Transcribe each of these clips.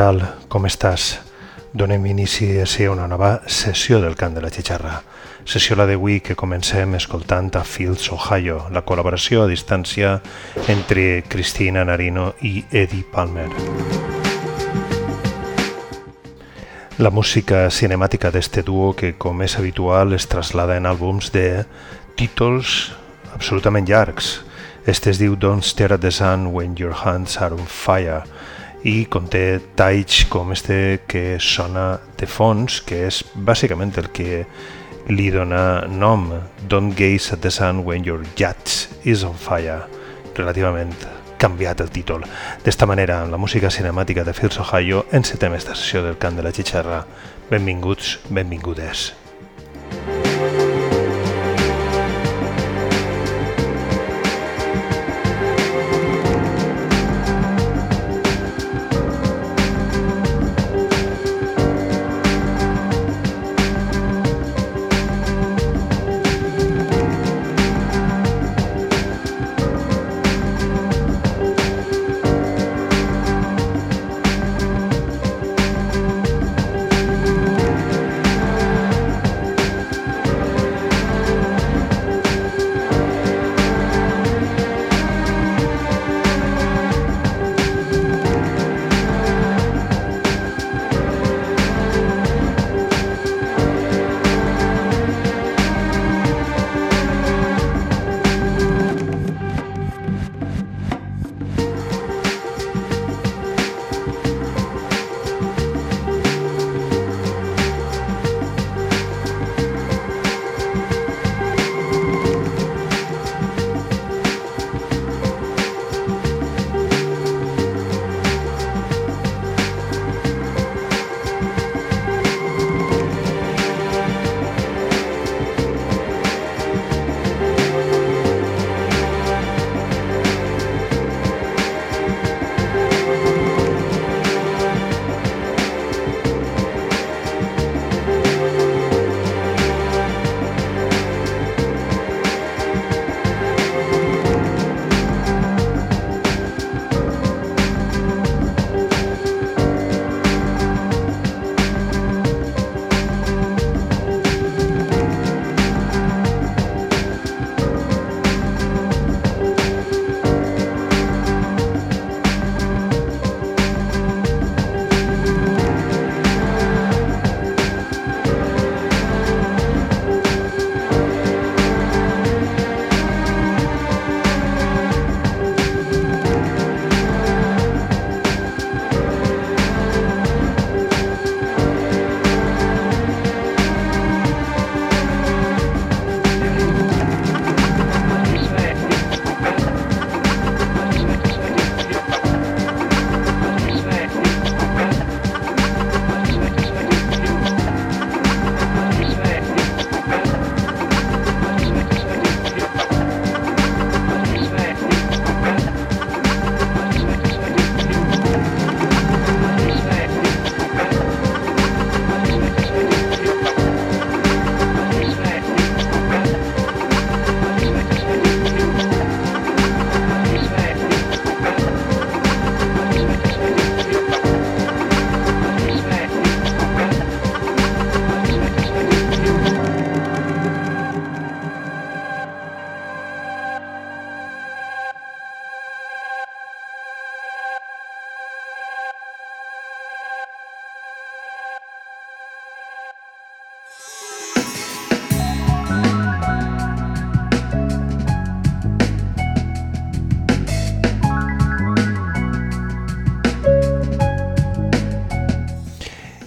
tal? Com estàs? Donem inici a ser una nova sessió del cant de la xixarra. Sessió la d'avui que comencem escoltant a Fields, Ohio, la col·laboració a distància entre Cristina Narino i Eddie Palmer. La música cinemàtica d'este duo que, com és habitual, es traslada en àlbums de títols absolutament llargs. Este es diu Don't Stare at the Sun When Your Hands Are on Fire, i conté talls com este que sona de fons, que és bàsicament el que li dona nom Don't gaze at the sun when your yacht is on fire relativament canviat el títol. D'esta manera, en la música cinemàtica de Fields Ohio, encetem esta sessió del cant de la xixarra. Benvinguts, benvingudes.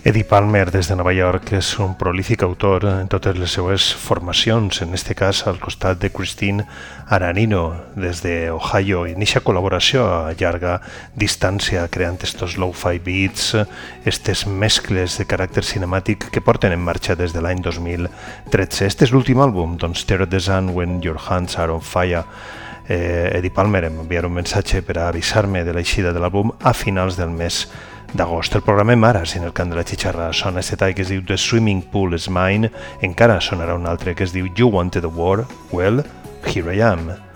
Eddie Palmer des de Nova York és un prolífic autor en totes les seues formacions, en este cas al costat de Christine Aranino des de Ohio i eixa col·laboració a llarga distància creant estos low-fi beats, estes mescles de caràcter cinemàtic que porten en marxa des de l'any 2013. Este és l'últim àlbum, doncs at the Sun When Your Hands Are on Fire, eh, Eddie Palmer em enviar un missatge per avisar-me de l'eixida de l'àlbum a finals del mes d'agost. El programem ara, si en el cant de la xixarra sona aquest tall que es diu The Swimming Pool is Mine, encara sonarà un altre que es diu You Wanted a War? Well, here I am.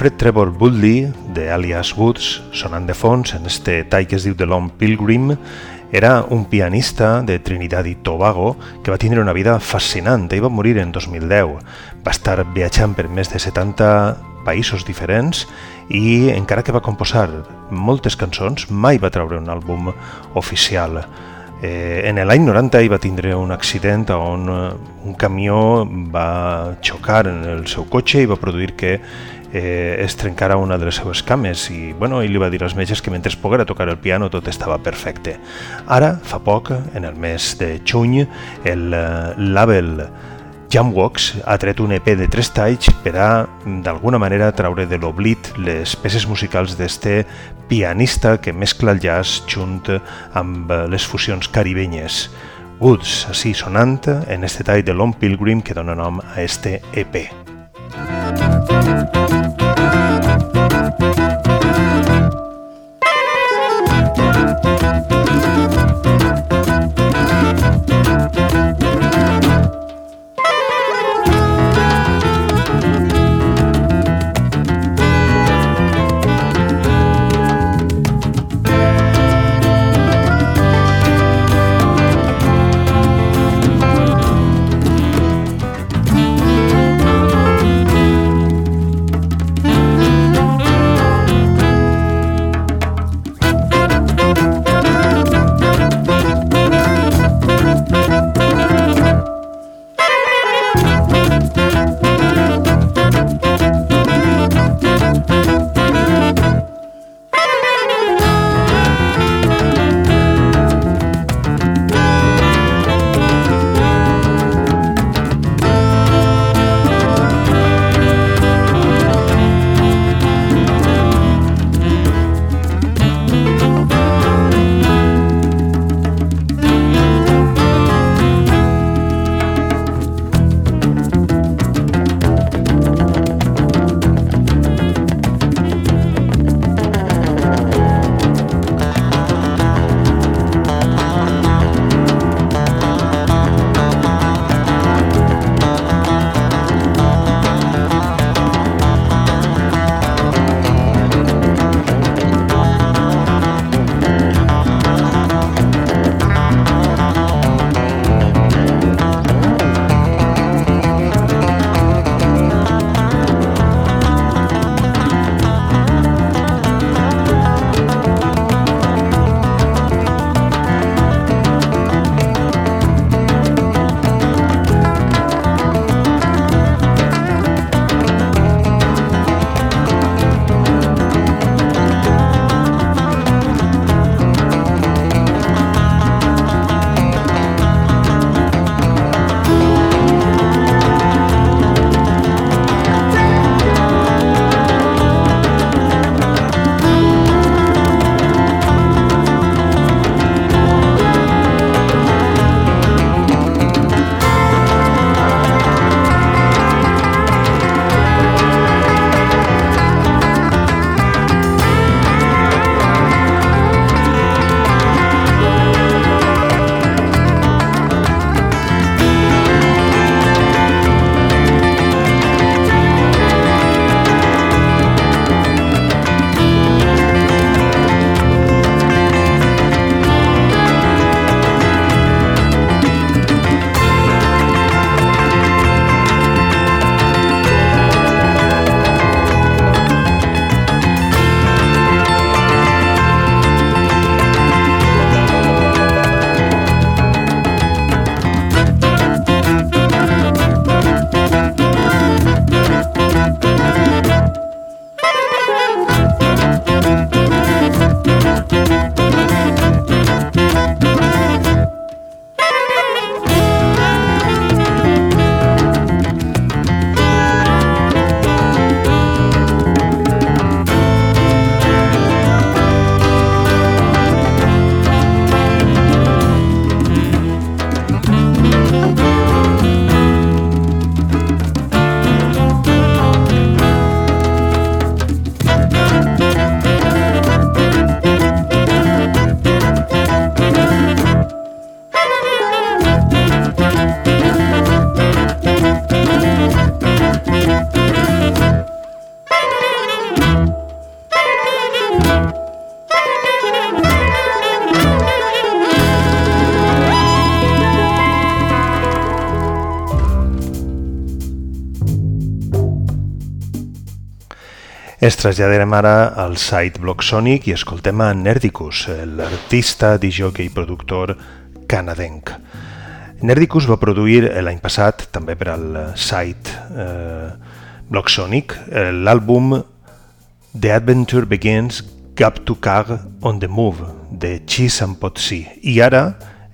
Wilfred Trevor Woodley, de Alias Woods, sonant de fons en este tall que es diu The Long Pilgrim, era un pianista de Trinidad i Tobago que va tindre una vida fascinant i va morir en 2010. Va estar viatjant per més de 70 països diferents i encara que va composar moltes cançons, mai va treure un àlbum oficial. Eh, en l'any 90 hi va tindre un accident on un camió va xocar en el seu cotxe i va produir que eh, es trencara una de les seues cames i bueno, ell li va dir als metges que mentre poguera tocar el piano tot estava perfecte. Ara, fa poc, en el mes de juny, el eh, label Jamworks ha tret un EP de tres talls per a, d'alguna manera, traure de l'oblit les peces musicals d'este pianista que mescla el jazz junt amb les fusions caribenyes. Woods, així sonant en este tall de Long Pilgrim que dona nom a este EP. Música Ens traslladarem ara al site Blocksonic i escoltem a Nerdicus, l'artista, DJ i productor canadenc. Nerdicus va produir l'any passat, també per al site eh, Blocksonic, l'àlbum The Adventure Begins Gap to Car on the Move, de Cheese and Potsy. I ara,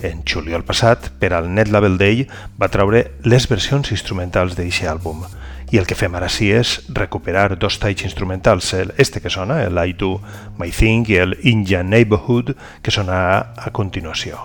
en juliol passat, per al Net Label Day, va treure les versions instrumentals d'aquest àlbum. I el que fem ara sí és recuperar dos talls instrumentals, el este que sona, el I Do My Thing i el Indian Neighborhood, que sonarà a continuació.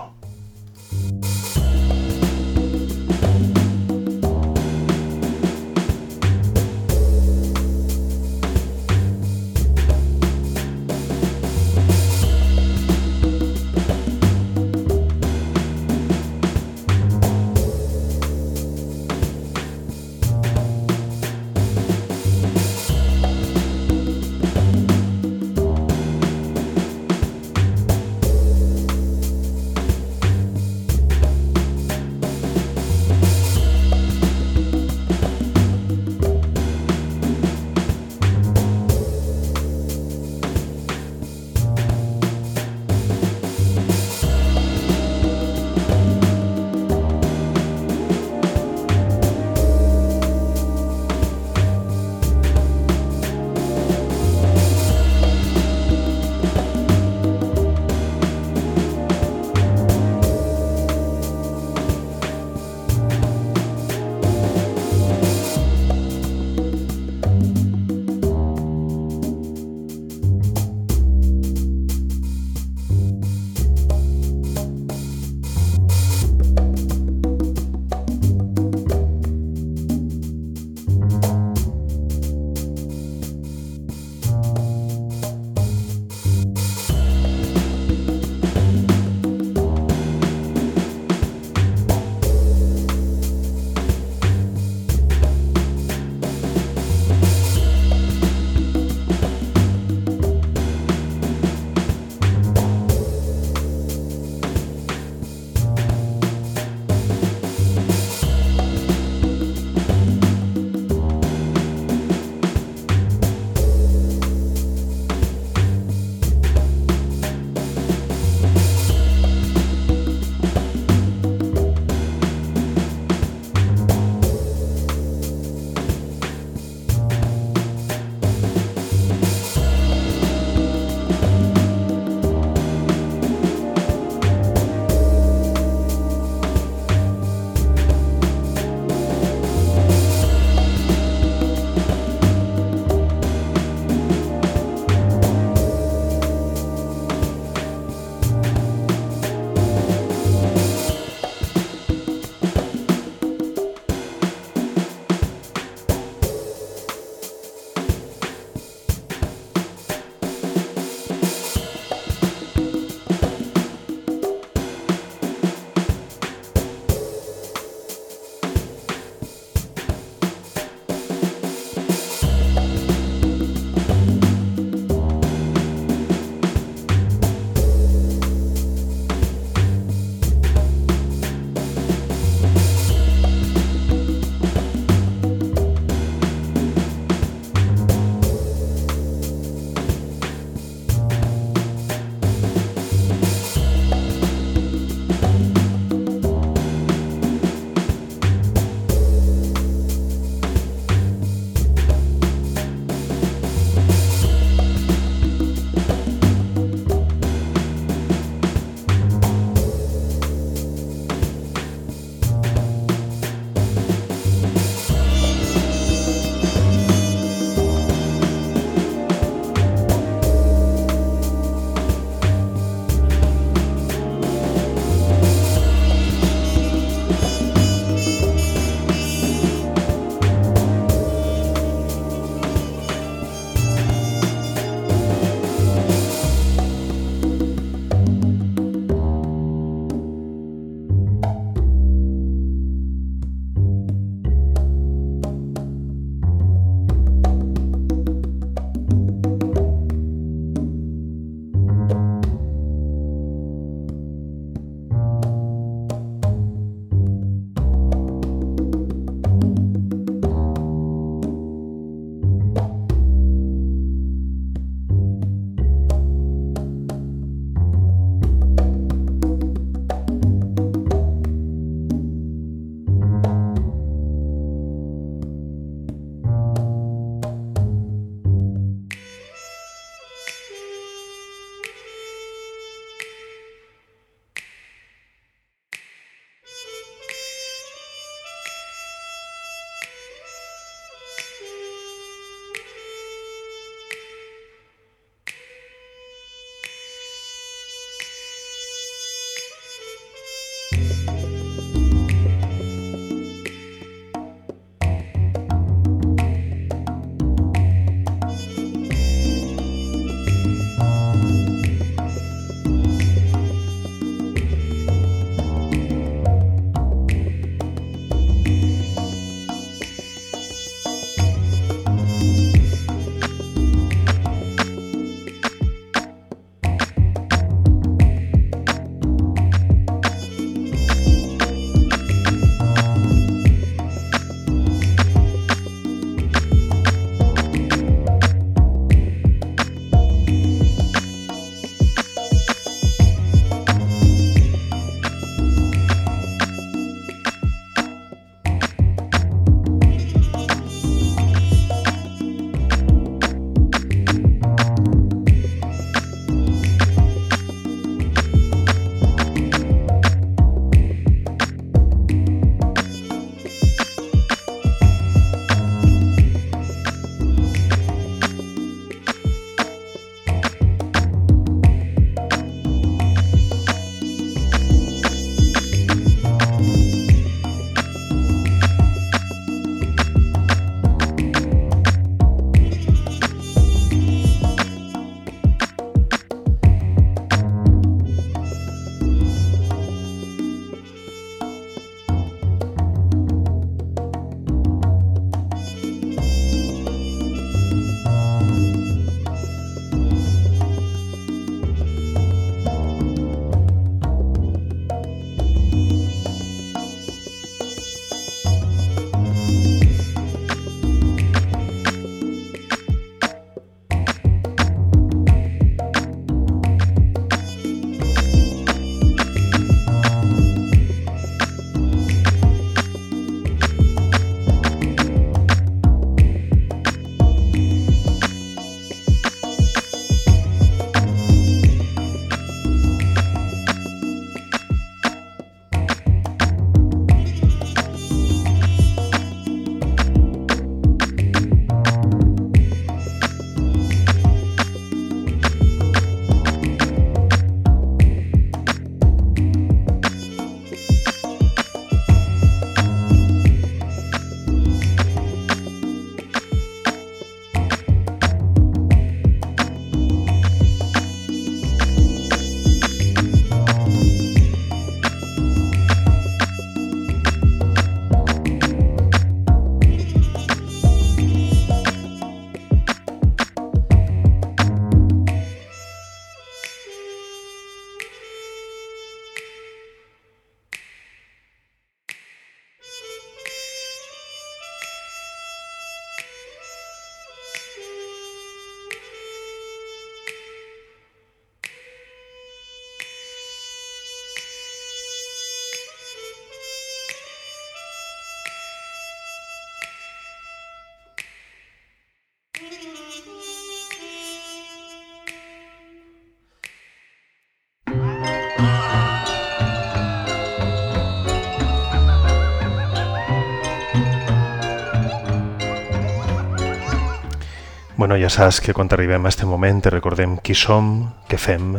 Bueno, ja saps que quan arribem a este moment recordem qui som, què fem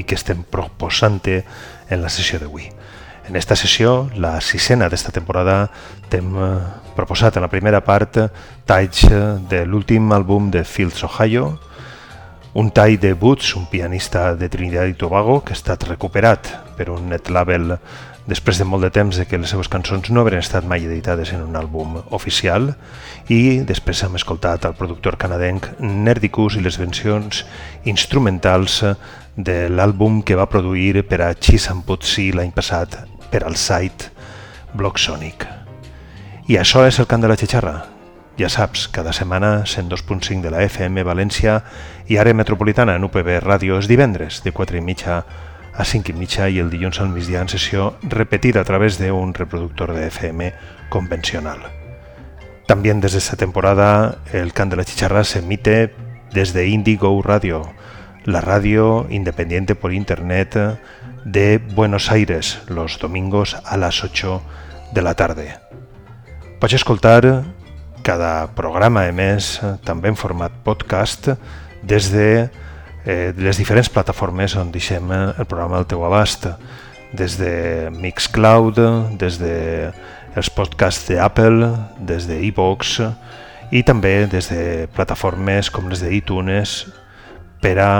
i què estem proposant en la sessió d'avui. En esta sessió, la sisena d'esta temporada, t'hem eh, proposat en la primera part talls de l'últim àlbum de Fields Ohio, un tall de Boots, un pianista de Trinidad i Tobago que ha estat recuperat per un net label després de molt de temps de que les seves cançons no havien estat mai editades en un àlbum oficial i després hem escoltat el productor canadenc Nerdicus i les versions instrumentals de l'àlbum que va produir per a Cheese and Putsy l'any passat per al site Blogsonic. I això és el cant de la xixarra. Ja saps, cada setmana 102.5 de la FM València i àrea metropolitana en UPB Ràdio és divendres de 4 i mitja a 5 i mitja i el dilluns al migdia en sessió repetida a través d'un reproductor de FM convencional. También desde esta temporada el Can de la Chicharra se emite desde Indigo Radio, la radio independiente por internet de Buenos Aires, los domingos a las 8 de la tarde. Pots escoltar cada programa emès també en format podcast des de eh, les diferents plataformes on deixem el programa al teu abast, des de Mixcloud, des de els podcasts d'Apple, des de iVoox i també des de plataformes com les d'iTunes per a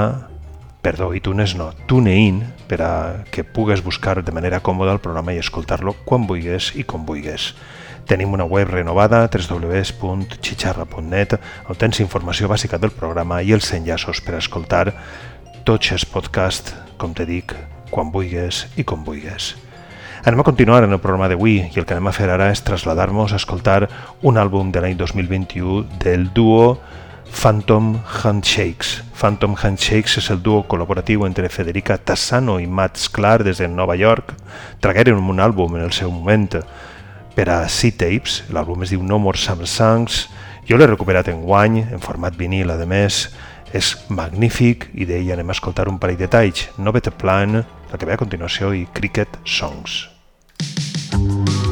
perdó, iTunes no, TuneIn, per a que pugues buscar de manera còmoda el programa i escoltar-lo quan vulguis i com vulguis. Tenim una web renovada, www.xixarra.net, on tens informació bàsica del programa i els enllaços per a escoltar tots els podcasts, com te dic, quan vulguis i com vulguis. Anem a continuar en el programa d'avui i el que anem a fer ara és traslladar-nos a escoltar un àlbum de l'any 2021 del duo Phantom Handshakes. Phantom Handshakes és el duo col·laboratiu entre Federica Tassano i Matt Sklar des de Nova York. Tragueren un àlbum en el seu moment per a C-Tapes, l'àlbum es diu No More Samsungs, jo l'he recuperat en guany, en format vinil, a més, és magnífic i d'ell anem a escoltar un parell de talls, No Better Plan, la que ve a continuació i Cricket Songs. Música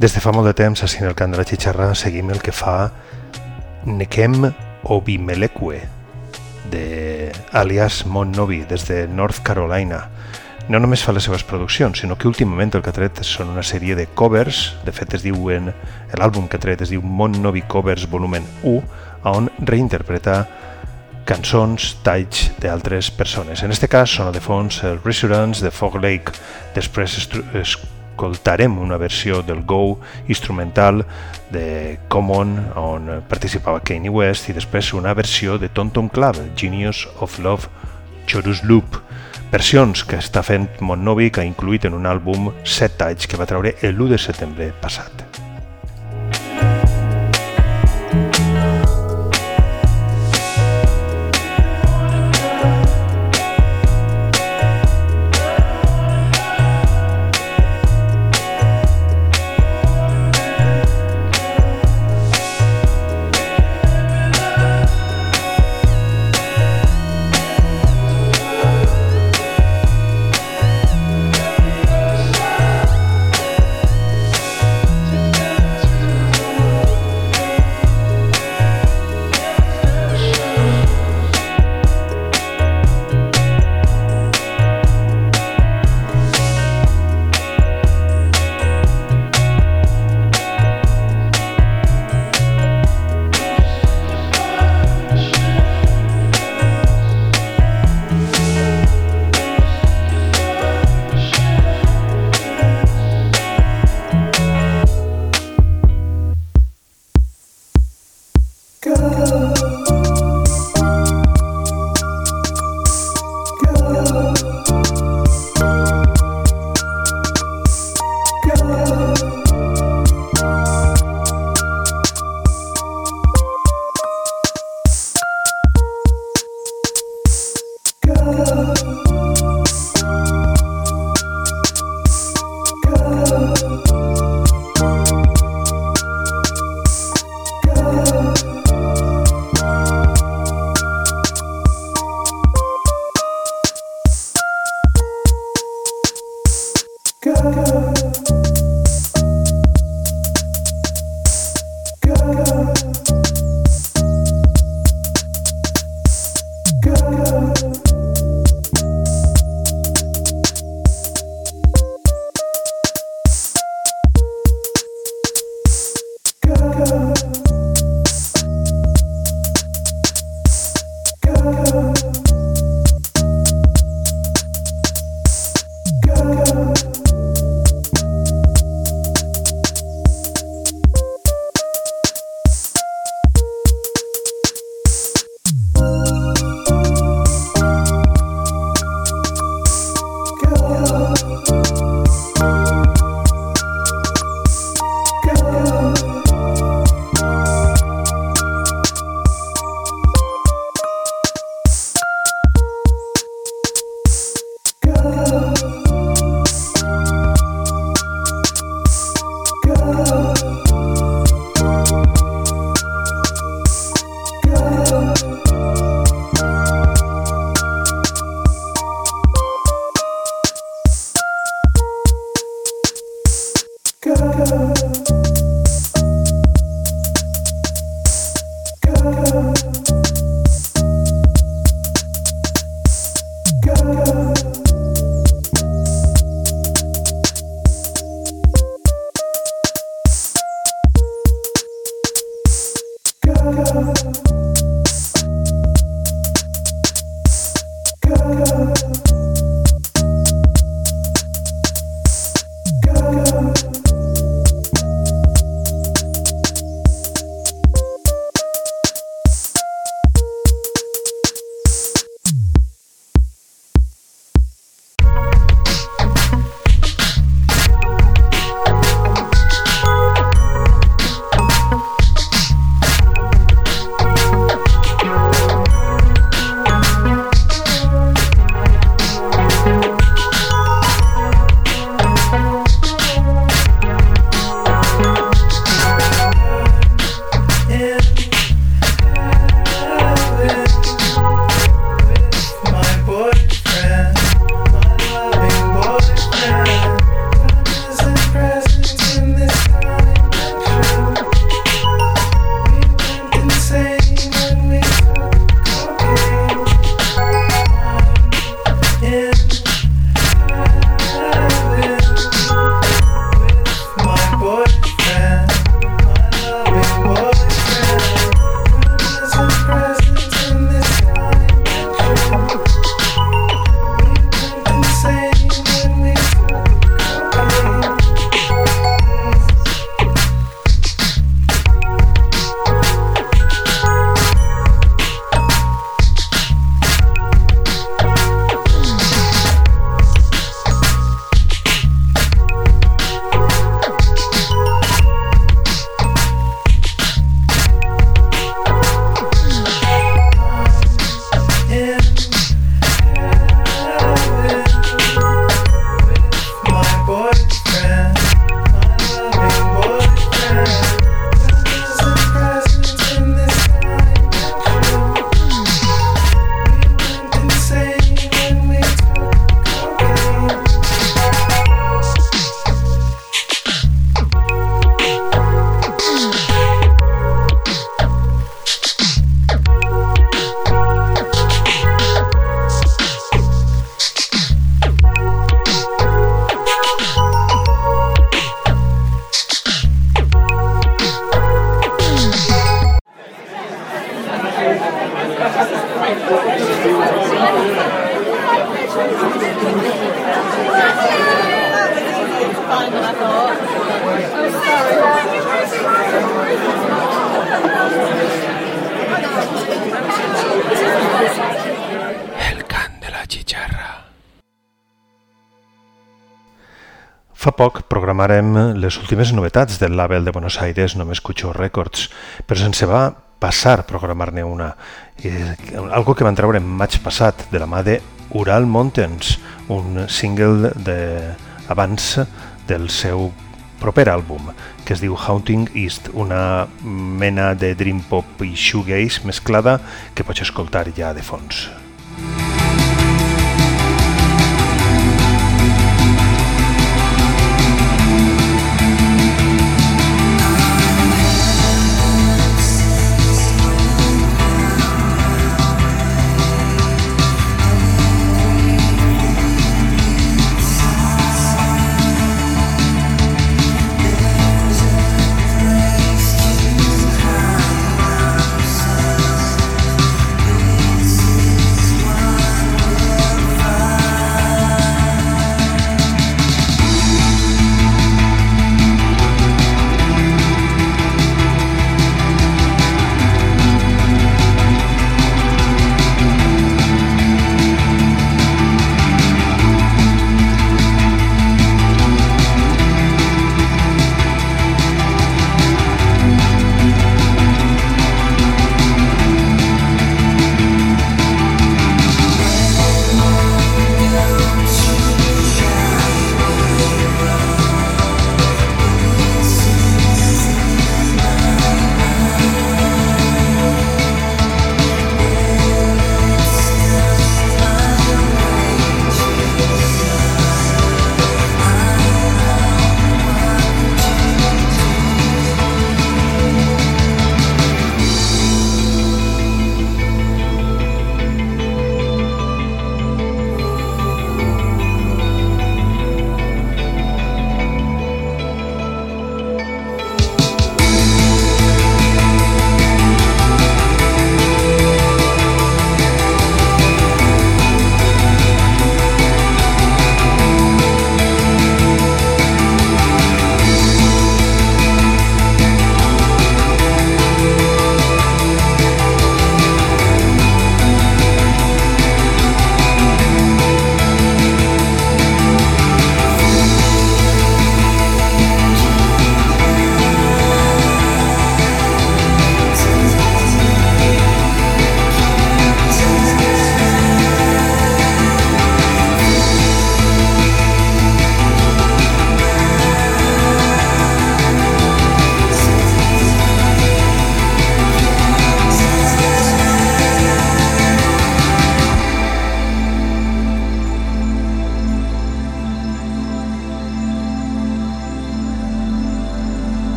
Des de fa molt de temps, així en el cant de la xitxarra, seguim el que fa Nekem Obimelekwe, de alias Mon Novi, des de North Carolina. No només fa les seves produccions, sinó que últimament el que ha tret són una sèrie de covers, de fet es diuen, l'àlbum que ha tret es diu Mon Novi Covers volumen 1, on reinterpreta cançons, talls d'altres persones. En aquest cas sona de fons el Resurance de Fog Lake, després escoltarem una versió del Go instrumental de Common on participava Kanye West i després una versió de Tonton Club, Genius of Love, Chorus Loop, versions que està fent Montnovi que ha incluït en un àlbum set talls que va treure l'1 de setembre passat. El cant de la xicharra. Fa poc programarem les últimes novetats del label de Buenos Aires Només Cuchó Records, però sense va passar programar-ne una. algo que van treure en maig passat de la mà de Ural Mountains, un single de abans del seu proper àlbum, que es diu Haunting East, una mena de dream pop i shoegaze mesclada que pots escoltar ja de fons. Old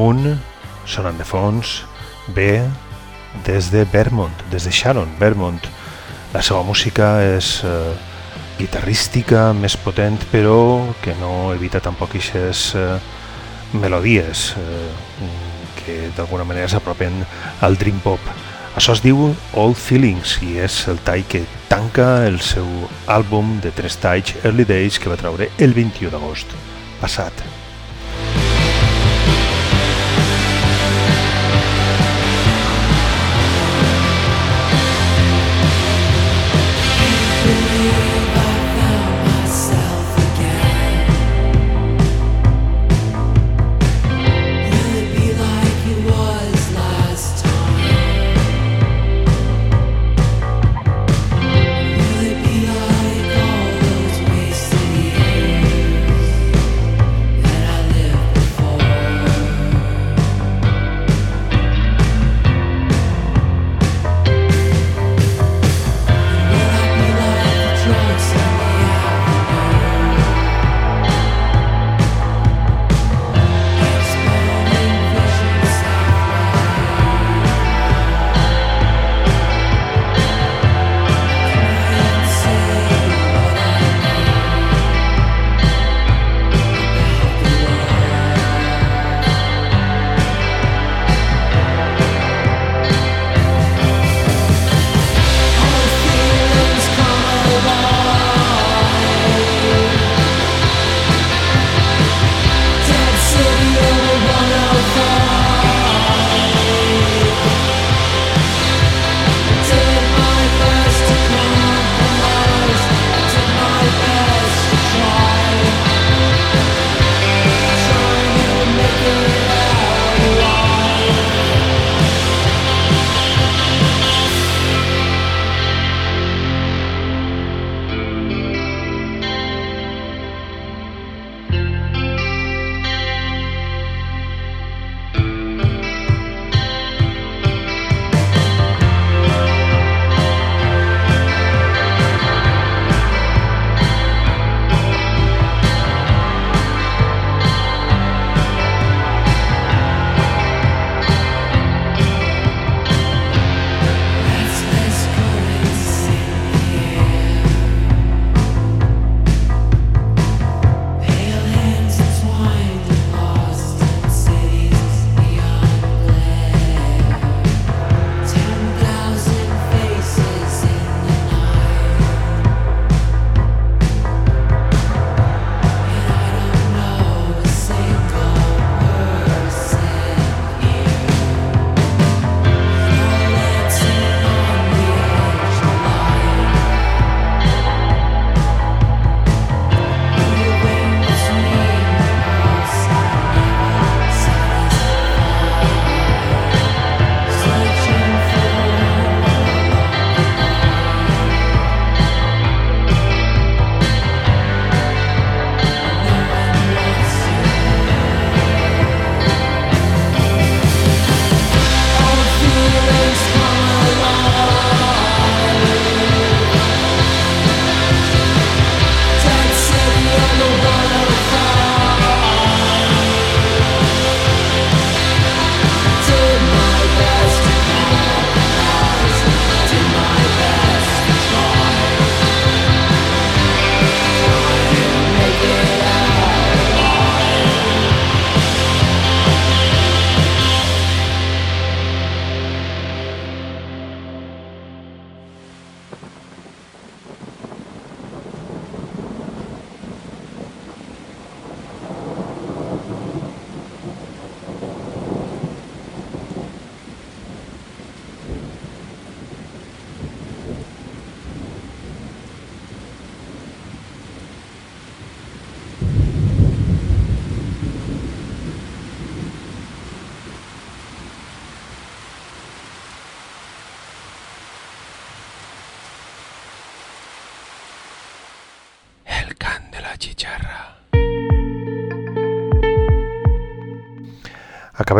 Moon, sonant de fons, ve des de Vermont, des de Sharon, Vermont. La seva música és eh, guitarrística, més potent, però que no evita tampoc aquestes eh, melodies eh, que d'alguna manera s'apropen al dream pop. Això es diu All Feelings i és el tall que tanca el seu àlbum de tres talls Early Days que va treure el 21 d'agost passat.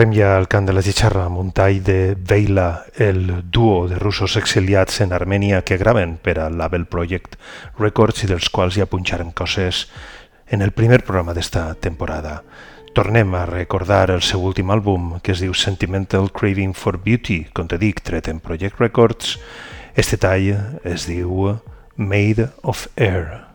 Acabem ja el cant de la Chicharra amb un tall de Veila, el duo de russos exiliats en Armènia que graven per al Label Project Records i dels quals ja punxarem coses en el primer programa d'esta temporada. Tornem a recordar el seu últim àlbum, que es diu Sentimental Craving for Beauty, com te dic, tret en Project Records. Este tall es diu Made of Air.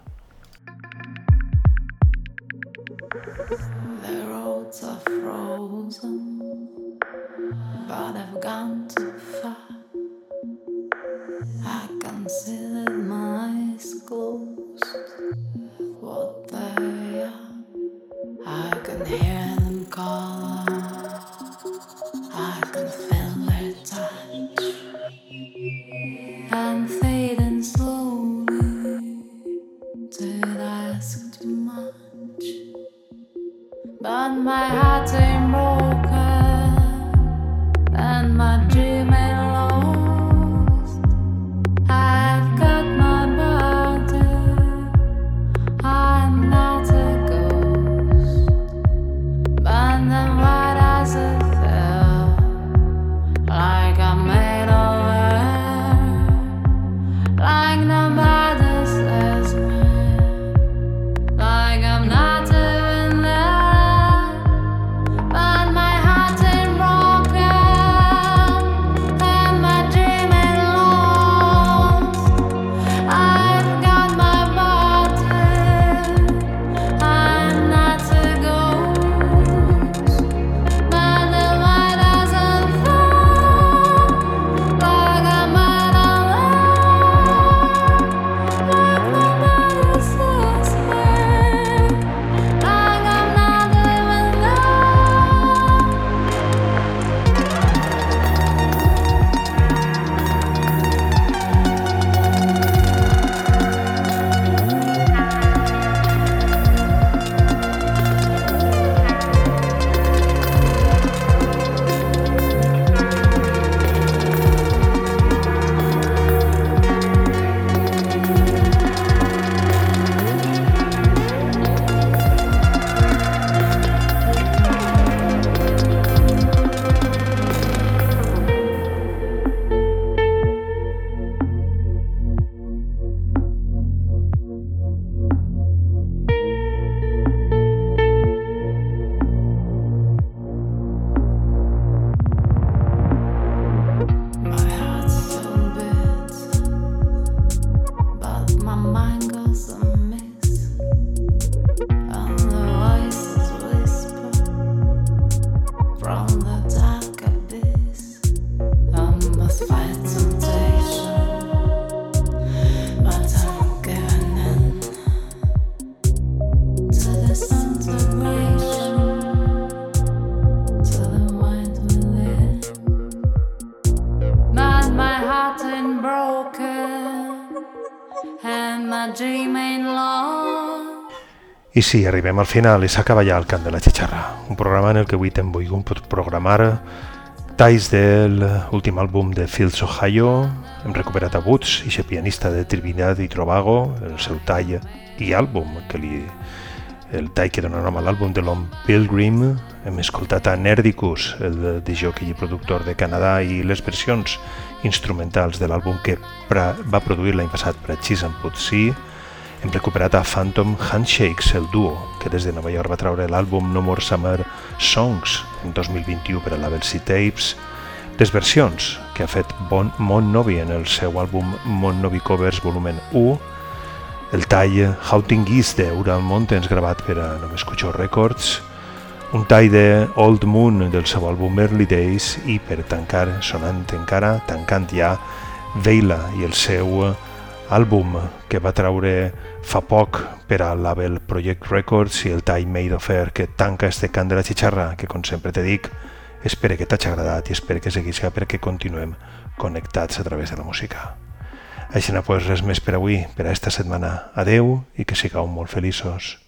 disclosed what they are. I can hear them call. I can feel their touch. I'm fading slowly. Did I ask too much? But my heart ain't broken, and my dream ain't. Sí, arribem al final. I s'acaba ja el cant de la xixarra, un programa en el que avui t'hem volgut programar talls de l'últim àlbum de Fields Ohio, hem recuperat a Woods, i pianista de Trinidad i Trobago, el seu tall i àlbum, que li, el tall que dona nom a l'àlbum de l'Home Pilgrim, hem escoltat a Nerdicus, el de jockey i productor de Canadà, i les versions instrumentals de l'àlbum que va produir l'any passat per a Cheese and hem recuperat a Phantom Handshakes, el duo, que des de Nova York va treure l'àlbum No More Summer Songs en 2021 per a la Belsi Tapes, les versions que ha fet bon Mon Novi en el seu àlbum Mon Novi Covers volumen 1, el tall Houting Geese de Ural Mountains gravat per a Només Cucho Records, un tall de Old Moon del seu àlbum Early Days i per tancar, sonant encara, tancant ja, Veila i el seu àlbum que va traure fa poc per al label Project Records i el Time Made of Air que tanca este cant de la xixarra que com sempre te dic espero que t'hagi agradat i espero que seguis perquè continuem connectats a través de la música. Així no pues res més per avui, per a esta setmana. Adeu i que sigueu molt feliços.